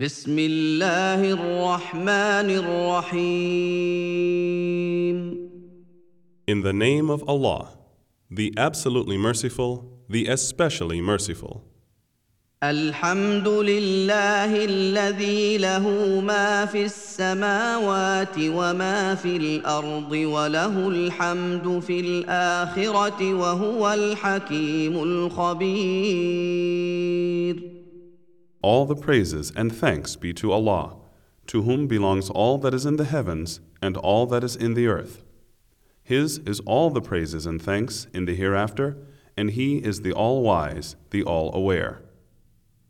بسم الله الرحمن الرحيم In the name of Allah, the absolutely merciful, the especially merciful. الحمد لله الذي له ما في السماوات وما في الأرض وله الحمد في الاخره وهو الحكيم الخبير All the praises and thanks be to Allah, to whom belongs all that is in the heavens and all that is in the earth. His is all the praises and thanks in the hereafter, and He is the all wise, the all aware.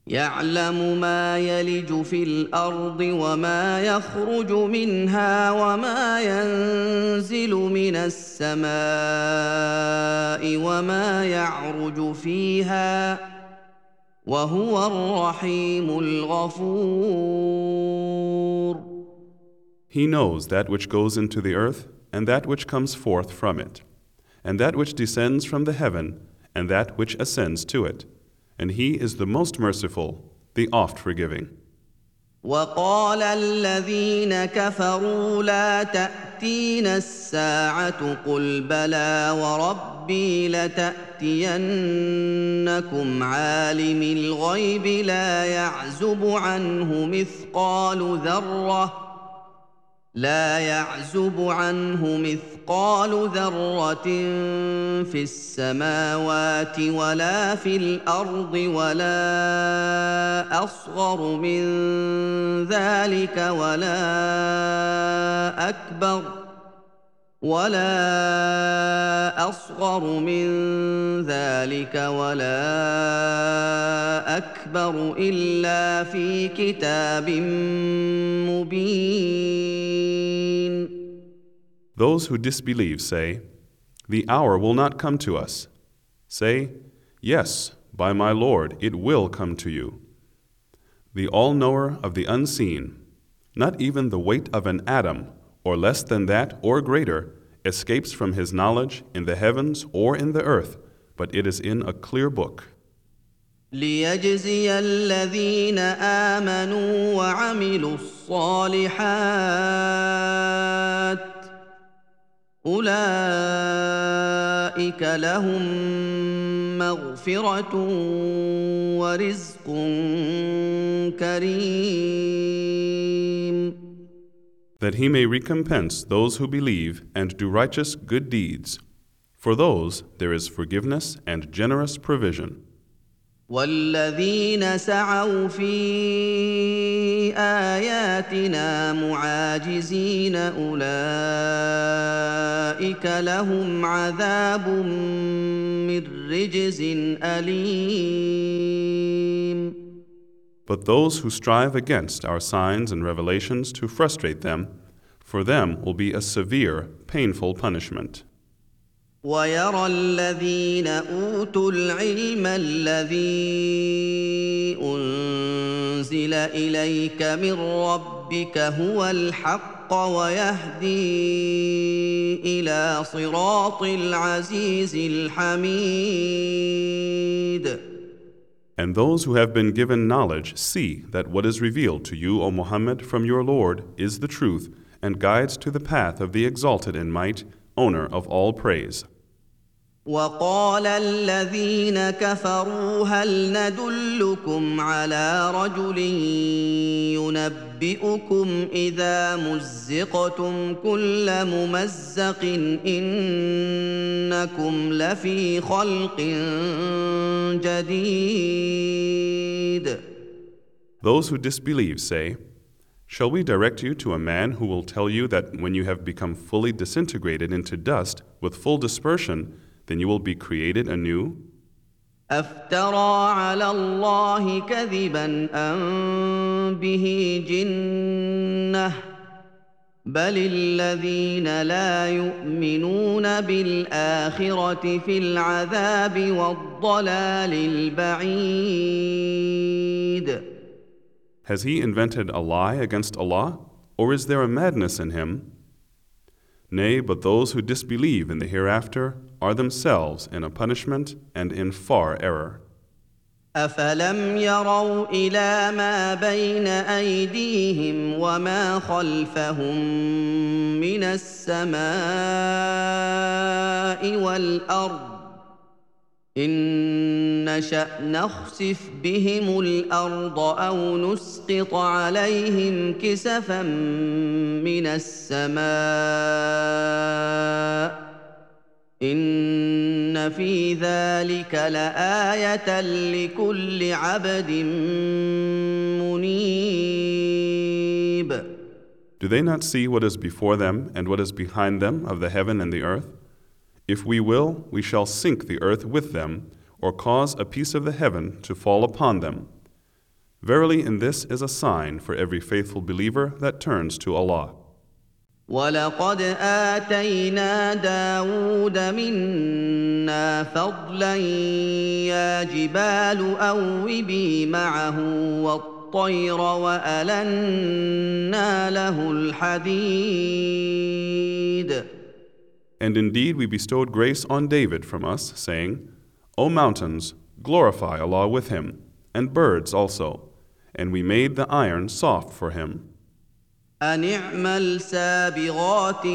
يعلم ما يلج في الارض وما يخرج منها وما ينزل من السماء وما يعرج فيها وهو الرحيم الغفور He knows that which goes into the earth and that which comes forth from it, and that which descends from the heaven and that which ascends to it. And He is the most merciful, the oft forgiving. وقال الذين كفروا لا تأتينا الساعة قل بلى وربي لتأتينكم عالم الغيب لا يعزب عنه مثقال ذرة لا يعزب عنه مثقال ذرة في السماوات ولا في الأرض ولا أصغر من ذلك ولا أكبر ولا اصغر من ذلك ولا اكبر الا في كتاب مبين Those who disbelieve say, The hour will not come to us. Say, Yes, by my Lord, it will come to you. The all knower of the unseen, not even the weight of an atom, or less than that or greater, escapes from his knowledge in the heavens or in the earth, but it is in a clear book. ليجزي الذين امنوا وعملوا الصالحات اولئك لهم مغفره ورزق كريم That he may recompense those who believe and do righteous good deeds. For those there is forgiveness and generous provision. والذين سعوا في اياتنا معاجزين اولئك لهم عذاب من رجز اليم But those who strive against our signs and revelations to frustrate them, for them will be a severe, painful punishment. ويرى الذين اوتوا العلم الذي انزل اليك من ربك هو الحق ويهدي الى صراط العزيز الحميد and those who have been given knowledge see that what is revealed to you, O Muhammad, from your Lord is the truth and guides to the path of the exalted in might, owner of all praise. وقال الذين كفروا هل ندلكم على رجل ينبئكم اذا مزقتم كل ممزق انكم لفي خلق جديد Those who disbelieve say, Shall we direct you to a man who will tell you that when you have become fully disintegrated into dust with full dispersion, then you will be created anew? افترى على الله كذبا ام به جنه بل الذين لا يؤمنون بالاخره في العذاب والضلال البعيد Has he invented a lie against Allah, or is there a madness in him? Nay, but those who disbelieve in the hereafter are themselves in a punishment and in far error. افلم يروا إلى ما بين ايديهم وما خلفهم من السماء والارض ان نشا نخسف بهم الأرض أو نسقط عليهم كسفا من السماء ان في ذلك لايه لكل عبد منيب Do they not see what is before them and what is behind them of the heaven and the earth? If we will, we shall sink the earth with them, or cause a piece of the heaven to fall upon them. Verily, in this is a sign for every faithful believer that turns to Allah. ولقد آتينا داود منا فضلا يا جبال أوبي معه والطير وألنا له الحديد And indeed, we bestowed grace on David from us, saying, O mountains, glorify Allah with him, and birds also, and we made the iron soft for him. أن اعمل سابغات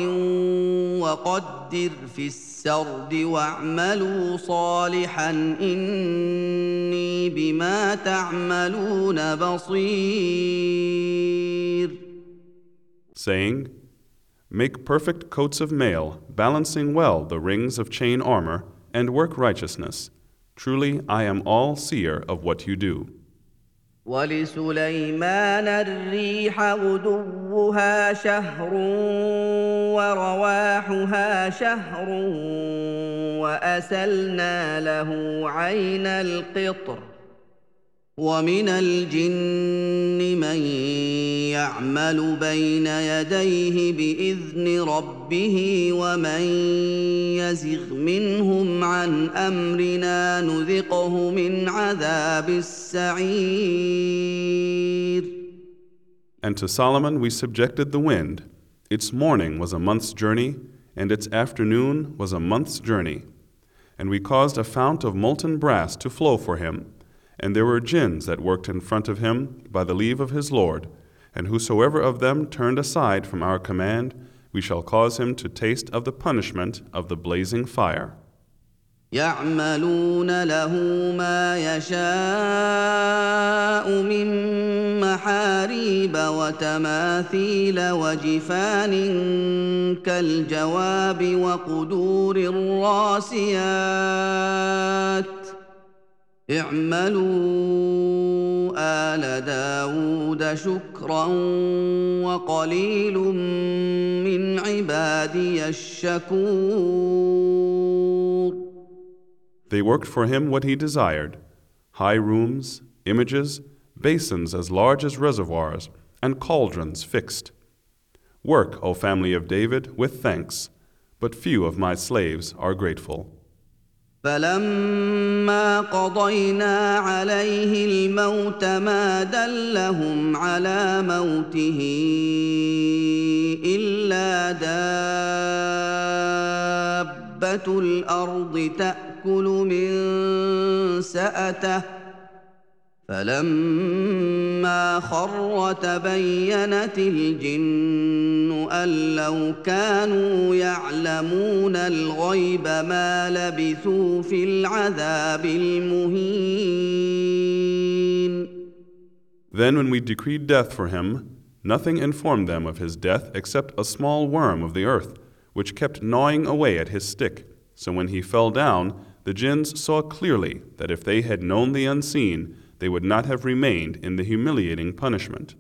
وقدر في السرد واعملوا صالحا إني بما تعملون بصير saying, Make perfect coats of mail, balancing well the rings of chain armor, and work righteousness. Truly, I am all seer of what you do. ولسليمان الريح غدوها شهر ورواحها شهر وأسلنا له عين القطر ومن الجن من يعمل بين يديه باذن ربه ومن يزغ منهم عن امرنا نذقه من عذاب السعير And to Solomon we subjected the wind. Its morning was a month's journey, and its afternoon was a month's journey. And we caused a fount of molten brass to flow for him. And there were jinns that worked in front of him by the leave of his Lord. And whosoever of them turned aside from our command, we shall cause him to taste of the punishment of the blazing fire. يعملون له ما يشاء من محاريب وتماثيل وجفان كالجواب وقدور الراسيات اعملوا آل داود شكرا وقليل من عبادي الشكور They worked for him what he desired high rooms, images, basins as large as reservoirs, and cauldrons fixed. Work, O family of David, with thanks, but few of my slaves are grateful. فلما قضينا عليه الموت ما دلهم على موته إلا دابة الأرض تأكل من سأته فلما خر تبينت الجن ان لو كانوا يعلمون الغيب ما لبثوا في العذاب المهين Then, when we decreed death for him, nothing informed them of his death except a small worm of the earth, which kept gnawing away at his stick. So when he fell down, the jinns saw clearly that if they had known the unseen, they would not have remained in the humiliating punishment.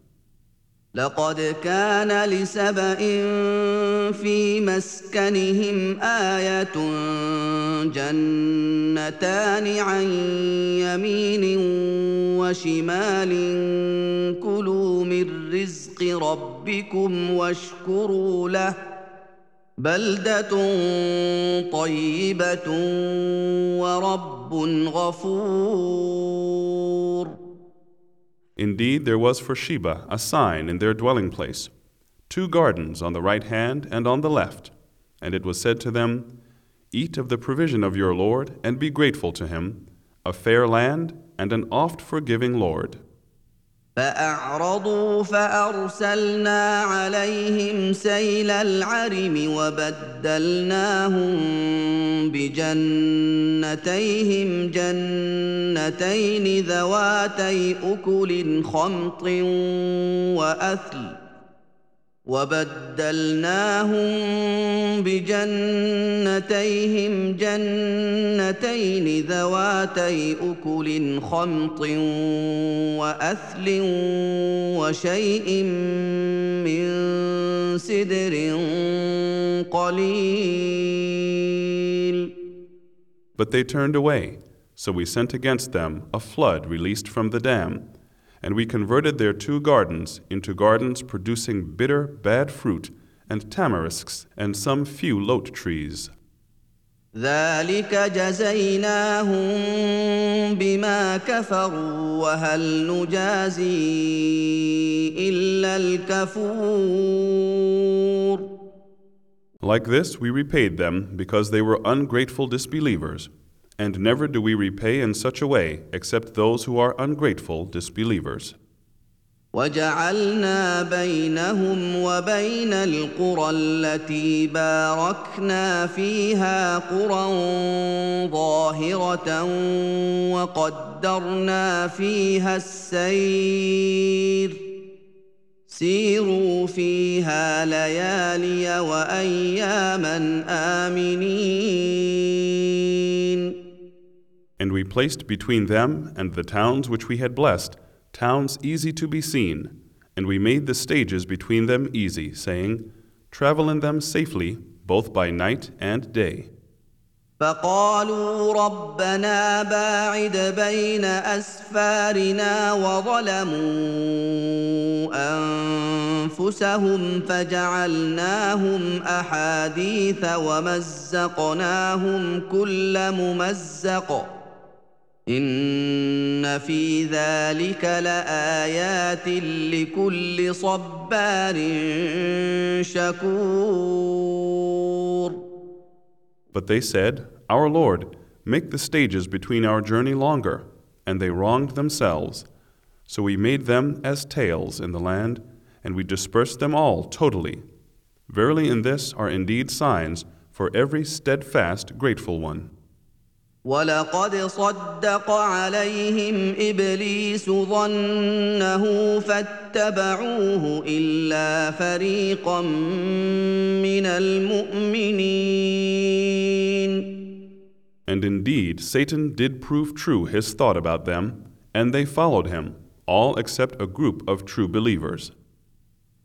لقد كان لسبإ في مسكنهم آية جنتان عن يمين وشمال كلوا من رزق ربكم واشكروا له بلدة طيبة ورب غفور Indeed, there was for Sheba a sign in their dwelling place, two gardens on the right hand and on the left. And it was said to them, Eat of the provision of your Lord and be grateful to him, a fair land and an oft forgiving Lord. فأعرضوا فأرسلنا عليهم سيل العرم وبدلناهم بجنتيهم جنتين ذواتي أكل خمط وأثل. وبدلناهم بجنتيهم جنتين ذواتي اكل خمط واثل وشيء من سدر قليل But they turned away, so we sent against them a flood released from the dam. And we converted their two gardens into gardens producing bitter, bad fruit, and tamarisks, and some few lote trees. ذلك جزيناهم بما كفروا وهل نجازي الا الكفور Like this, we repaid them because they were ungrateful disbelievers. And never do we repay in such a way except those who are ungrateful disbelievers. وجعلنا بينهم وبين القرى التي باركنا فيها قرى ظاهره وقدرنا فيها السير سيروا فيها ليالي واياما امنين And we placed between them and the towns which we had blessed towns easy to be seen, and we made the stages between them easy, saying, Travel in them safely, both by night and day. فقالوا ربنا باعد بين اسفارنا وظلموا انفسهم فجعلناهم احاديث ومزقناهم كل ممزق ان في ذلك لايات لكل صبار شكور But they said, Our Lord, make the stages between our journey longer. And they wronged themselves. So we made them as tales in the land, and we dispersed them all totally. Verily, in this are indeed signs for every steadfast, grateful one. ولقد صدق عليهم ابليس ظنه فاتبعوه الا فريقا من المؤمنين And indeed, Satan did prove true his thought about them, and they followed him, all except a group of true believers.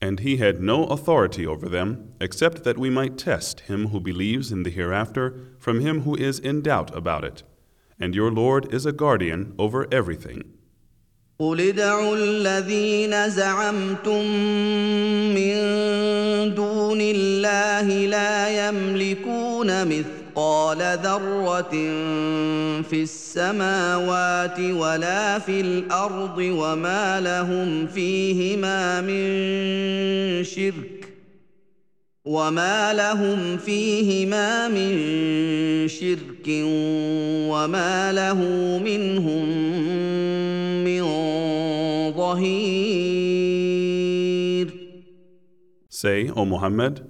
And he had no authority over them, except that we might test him who believes in the hereafter from him who is in doubt about it. And your Lord is a guardian over everything. قل ادعوا الذين زعمتم من دون الله لا يملكون مثقال ذره في السماوات ولا في الأرض وما لهم فيهما من شرك وما لهم فيهما من شرك وما له منهم من ظهير Say, O Muhammad,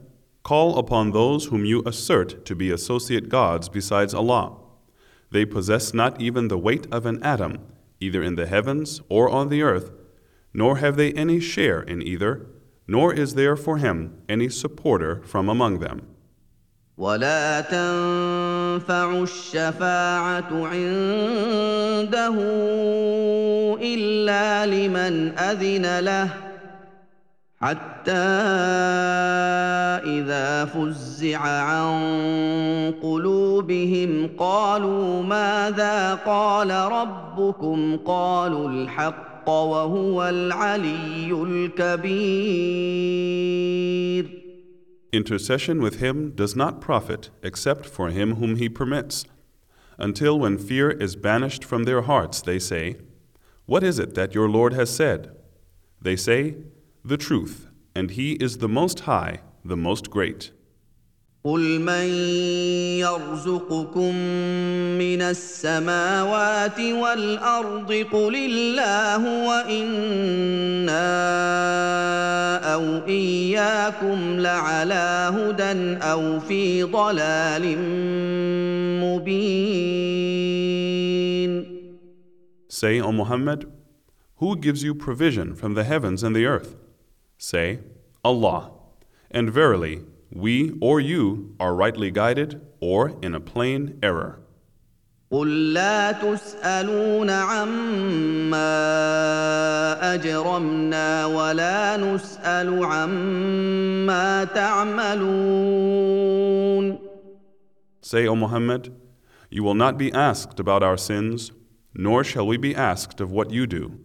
call upon those whom you assert to be associate gods besides Allah. They possess not even the weight of an atom, either in the heavens or on the earth, nor have they any share in either, nor is there for him any supporter from among them. ولا تنفع الشفاعة عنده إلا لمن أذن له حتى إذا فزع عن قلوبهم قالوا ماذا قال ربكم قالوا الحق وهو العلي الكبير Intercession with him does not profit except for him whom he permits. Until when fear is banished from their hearts, they say, What is it that your Lord has said? They say, The truth, and he is the Most High, the Most Great. قل من يرزقكم من السماوات والارض قل الله وانا او اياكم لعلى هدى او في ضلال مبين Say, O Muhammad, who gives you provision from the heavens and the earth? Say, Allah. And verily, we or you are rightly guided or in a plain error. قل لا تسالون عما اجرمنا ولا نسال عما تعملون Say, O Muhammad, you will not be asked about our sins, nor shall we be asked of what you do.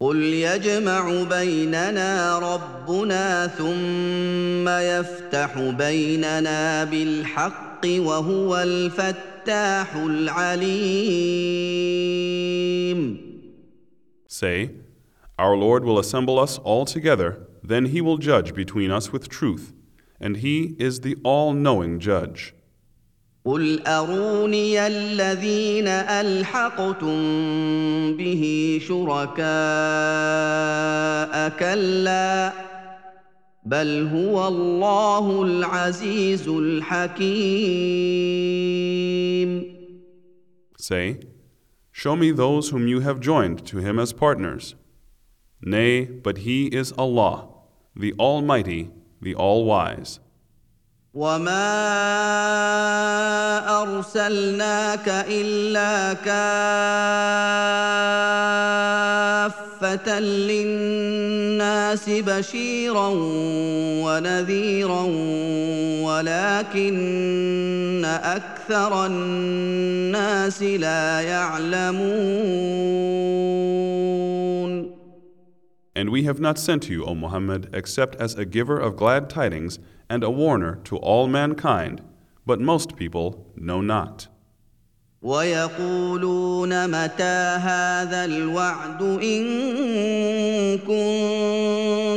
قل يجمع بيننا ربنا ثم يفتح بيننا بالحق وهو الفتاح العليم Say, Our Lord will assemble us all together, then He will judge between us with truth, and He is the all knowing judge. قل اروني الذين الحقتم به شركاء كلا بل هو الله العزيز الحكيم Say, Show me those whom you have joined to Him as partners. Nay, but He is Allah, the Almighty, the All Wise. وما ارسلناك الا كافه للناس بشيرا ونذيرا ولكن أكثر الناس لا يعلمون And we have not sent you, O Muhammad, except as a giver of glad tidings and a warner to all mankind, but most people know not. ويقولون متى هذا الوعد ان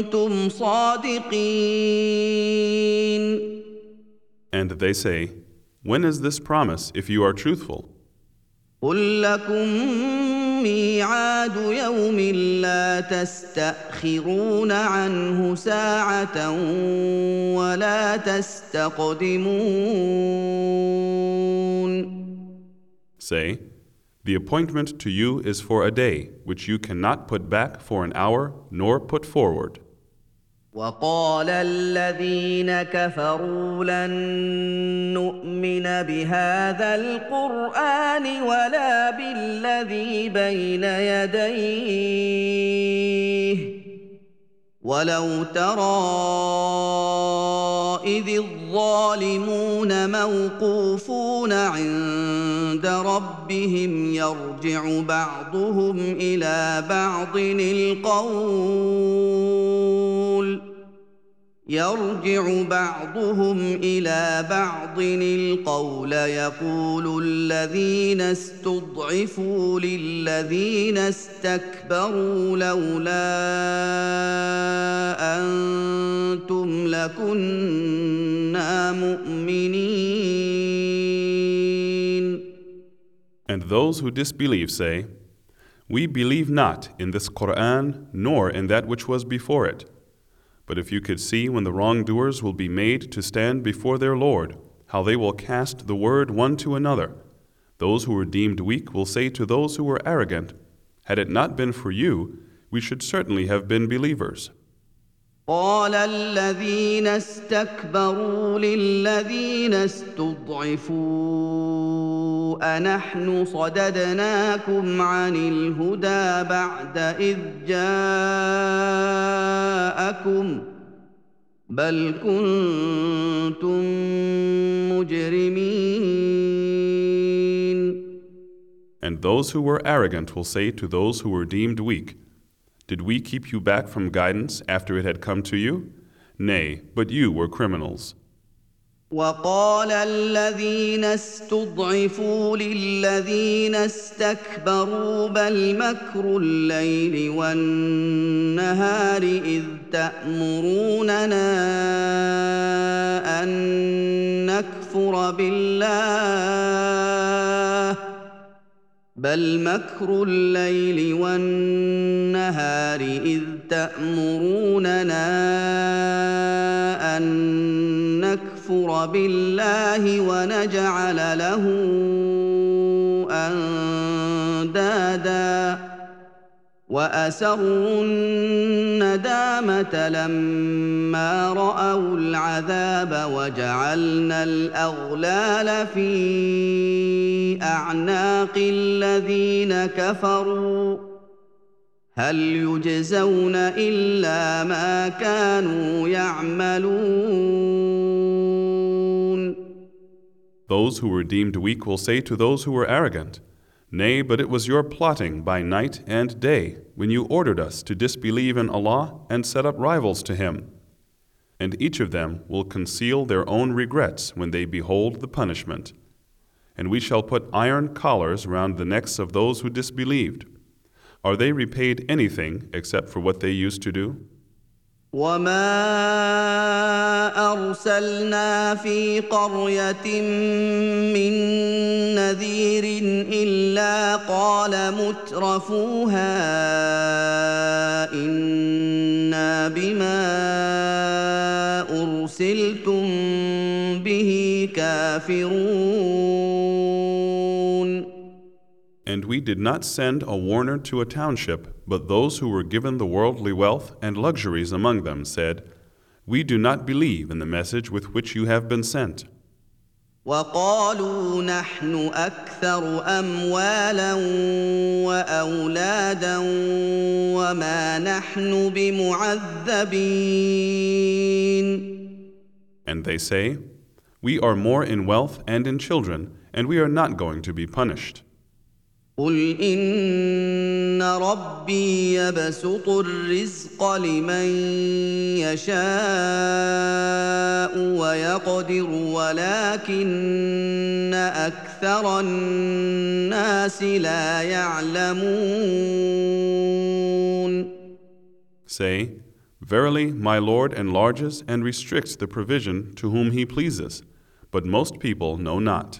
كنتم صادقين And they say, When is this promise if you are truthful? قل لكم ميعاد يوم لا تستاخرون عنه ساعه ولا تستقدمون Say, The appointment to you is for a day which you cannot put back for an hour nor put forward. وقال الذين كفروا لن نؤمن بهذا القرآن ولا بالذي بين يديه. ولو ترى اذ الظالمون موقوفون عند ربهم يرجع بعضهم إلى بعض القول يرجع بعضهم إلى بعض القول يقول الذين استضعفوا للذين استكبروا لولا أنتم لكنا مؤمنين And those who disbelieve say, We believe not in this Quran nor in that which was before it. But if you could see when the wrongdoers will be made to stand before their Lord, how they will cast the word one to another, those who were deemed weak will say to those who were arrogant, Had it not been for you, we should certainly have been believers. قال الذين استكبروا للذين استضعفوا أنحن صددناكم عن الهدى بعد إذ جاءكم بل كنتم مجرمين. And those who were arrogant will say to those who were deemed weak, Did we keep you back from guidance after it had come to you? Nay, but you were criminals. وقال الذين استضعفوا للذين استكبروا بل مكر الليل والنهار اذ تامروننا ان نكفر بالله بل مكر الليل والنهار اذ تامروننا ان نكفر بالله ونجعل له اندادا وأسروا الندامة لما رأوا العذاب وجعلنا الأغلال في أعناق الذين كفروا. هل يجزون إلا ما كانوا يعملون؟ Those who were deemed weak will say to those who were arrogant, Nay, but it was your plotting by night and day when you ordered us to disbelieve in Allah and set up rivals to Him. And each of them will conceal their own regrets when they behold the punishment. And we shall put iron collars round the necks of those who disbelieved. Are they repaid anything except for what they used to do? وما ارسلنا في قريه من نذير الا قال مترفوها أنا بما ارسلتم به كافرون And we did not send a warner to a township, but those who were given the worldly wealth and luxuries among them said, We do not believe in the message with which you have been sent. وقالوا نحن اكثر اموالا واولادا وما نحن بمعذبين And they say, We are more in wealth and in children, and we are not going to be punished. قل ان ربي يبسط الرزق لمن يشاء ويقدر ولكن أكثر الناس لا يعلمون Say, Verily, my Lord enlarges and restricts the provision to whom He pleases, but most people know not.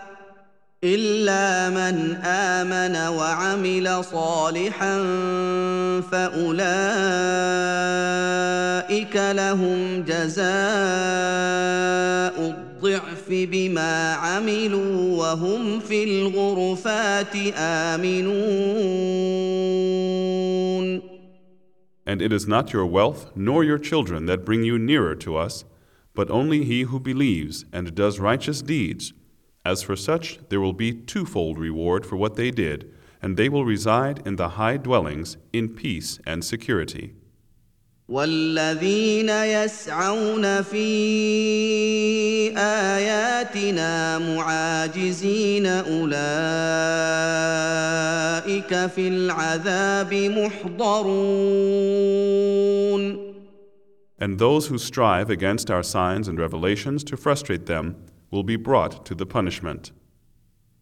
الا من امن وعمل صالحا فاولئك لهم جزاء الضعف بما عملوا وهم في الغرفات امنون And it is not your wealth nor your children that bring you nearer to us, but only he who believes and does righteous deeds. As for such, there will be twofold reward for what they did, and they will reside in the high dwellings in peace and security. والذين يسعون في اياتنا معاجزين اولئك في العذاب محضرون And those who strive against our signs and revelations to frustrate them will be brought to the punishment.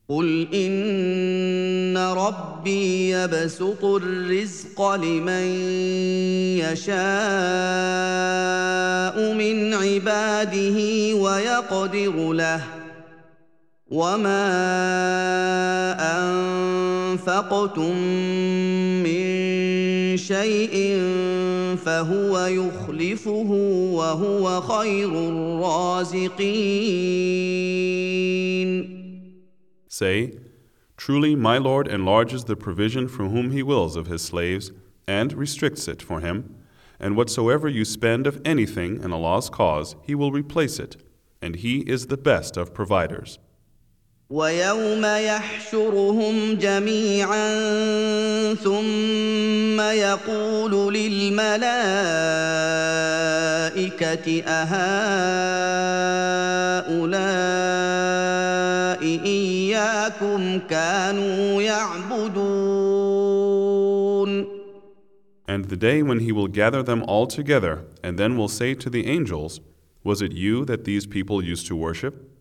قل ان ربي يبسط الرزق لمن يشاء من عباده ويقدر له وما انفقتم من شيء فهو يخلفه وهو خير الرازقين Say, Truly my Lord enlarges the provision from whom He wills of His slaves, and restricts it for him, and whatsoever you spend of anything in Allah's cause, He will replace it, and He is the best of providers. ويوم يحشرهم جميعا ثم يقول للملائكه اهؤلاء اياكم كانوا يعبدون And the day when he will gather them all together, and then will say to the angels, Was it you that these people used to worship?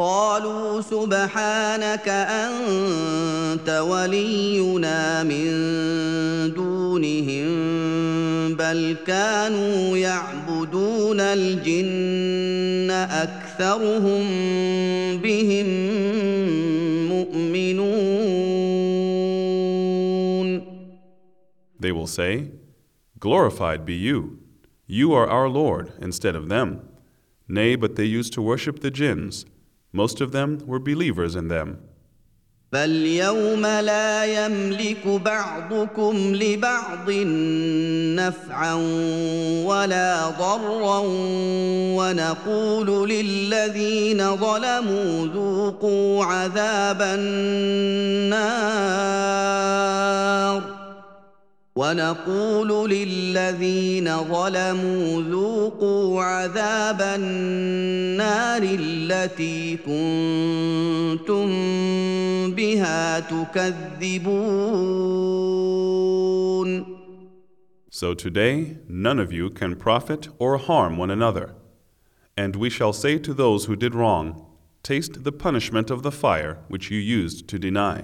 قالوا سبحانك انت ولينا من دونهم بل كانوا يعبدون الجن اكثرهم بهم مؤمنون They will say, Glorified be you. You are our Lord instead of them. Nay, but they used to worship the jinns. Most of them were believers in them. فاليوم لا يملك بعضكم لبعض نفعا ولا ضرا ونقول للذين ظلموا ذوقوا عذاب النار ونقول للذين ظلموا ذوقوا عذاب النار التي كنتم بها تكذبون So today, none of you can profit or harm one another. And we shall say to those who did wrong, Taste the punishment of the fire which you used to deny.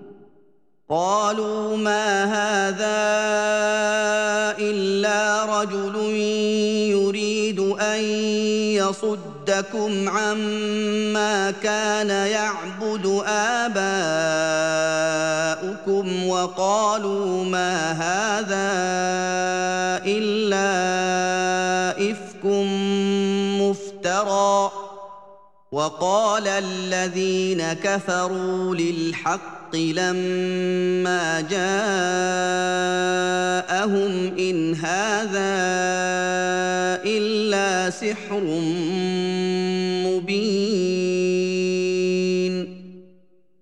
قالوا ما هذا إلا رجل يريد أن يصدكم عما كان يعبد آباؤكم وقالوا ما هذا إلا إفك مفترى وقال الذين كفروا للحق لما جاءهم ان هذا الا سحر مبين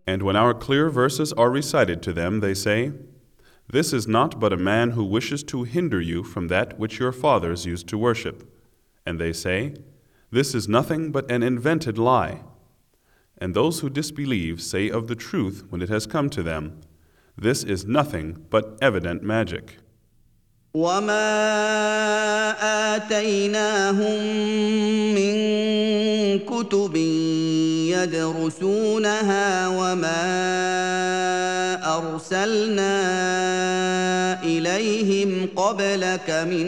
And when our clear verses are recited to them, they say, This is not but a man who wishes to hinder you from that which your fathers used to worship. And they say, This is nothing but an invented lie. And those who disbelieve say of the truth when it has come to them, This is nothing but evident magic. وما اتيناهم من كتب يدرسونها وما ارسلنا اليهم قبلك من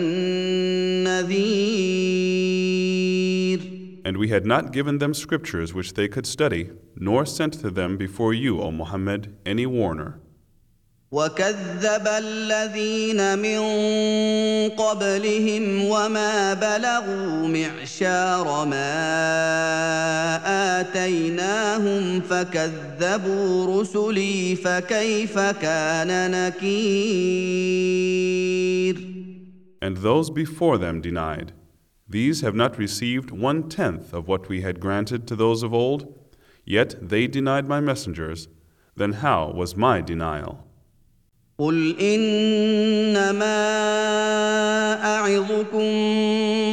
نذير And we had not given them scriptures which they could study, nor sent to them before you, O Muhammad, any warner. وكذب الذين من قبلهم وما بلغوا معشار ما اتيناهم فكذبوا رسلي فكيف كان نكير And those before them denied. These have not received one tenth of what we had granted to those of old, yet they denied my messengers. Then how was my denial? قل انما اعظكم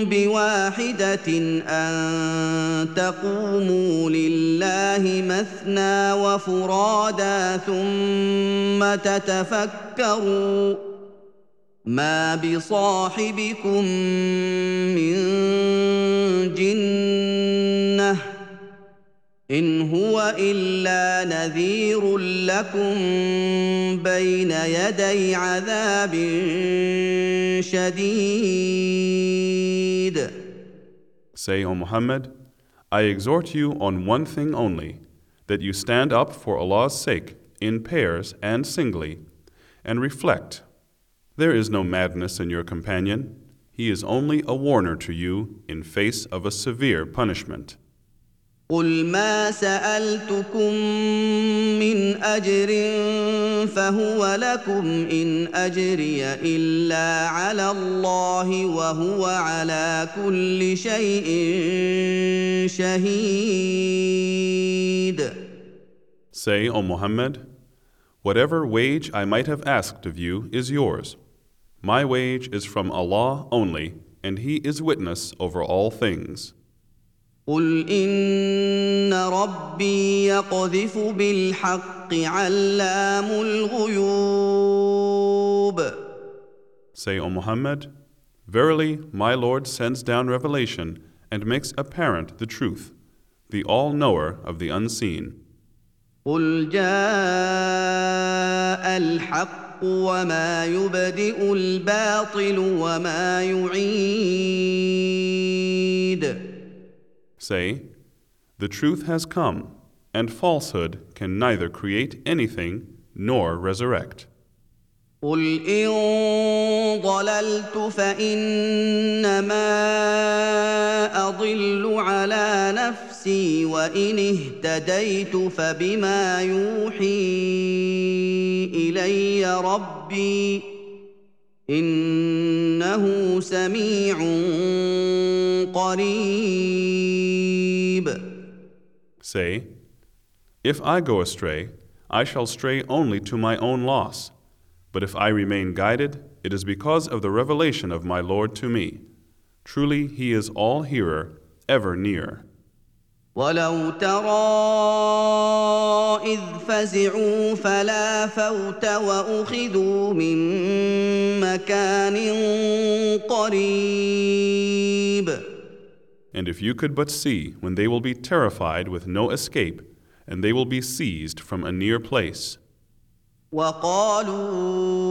بواحده ان تقوموا لله مثنى وفرادى ثم تتفكروا ما بصاحبكم من جنه ان هو الا نذير لكم بين يدي عذاب شديد Say, O Muhammad, I exhort you on one thing only, that you stand up for Allah's sake in pairs and singly, and reflect. There is no madness in your companion. He is only a warner to you in face of a severe punishment. قل ما سالتكم من اجر فهو لكم ان اجري الا على الله وهو على كل شيء شهيد Say, O Muhammad, whatever wage I might have asked of you is yours. My wage is from Allah only, and He is witness over all things. قل ان ربي يقذف بالحق علام الغيوب Say, O Muhammad, Verily, my Lord sends down revelation and makes apparent the truth, the all knower of the unseen. قل جاء الحق وما يبدئ الباطل وما يعيد Say, The truth has come, and falsehood can neither create anything nor resurrect. قل ان ضللت فانما اضل على نفسي وان اهتديت فبما يوحي الي ربي انه سميع قريب Say, If I go astray, I shall stray only to my own loss. But if I remain guided, it is because of the revelation of my Lord to me. Truly, He is all hearer, ever near. ولو ترى اذ فزعوا فلا فوت واخذوا من مكان قريب And if you could but see when they will be terrified with no escape, and they will be seized from a near place. وقالوا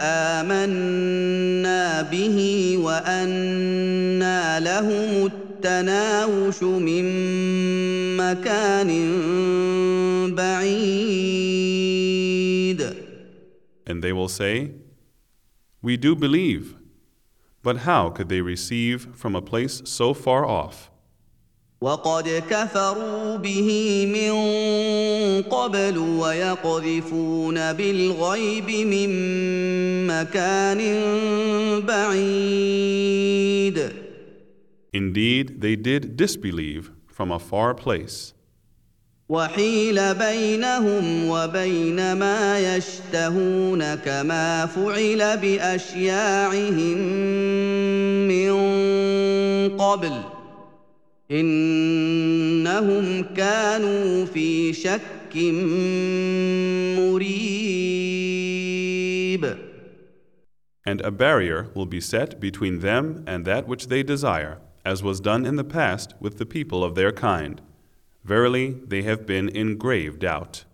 امنا به وانى لهم التناوش من مكان بعيد And they will say, We do believe. But how could they receive from a place so far off? وقد كفروا به من قبل ويقذفون بالغيب من مكان بعيد Indeed, they did disbelieve from a far place. وحيل بينهم وبين ما يشتهون كما فعل بأشياعهم من قبل انهم كانوا في شك مريب And a barrier will be set between them and that which they desire, as was done in the past with the people of their kind. Verily, they have been in grave doubt.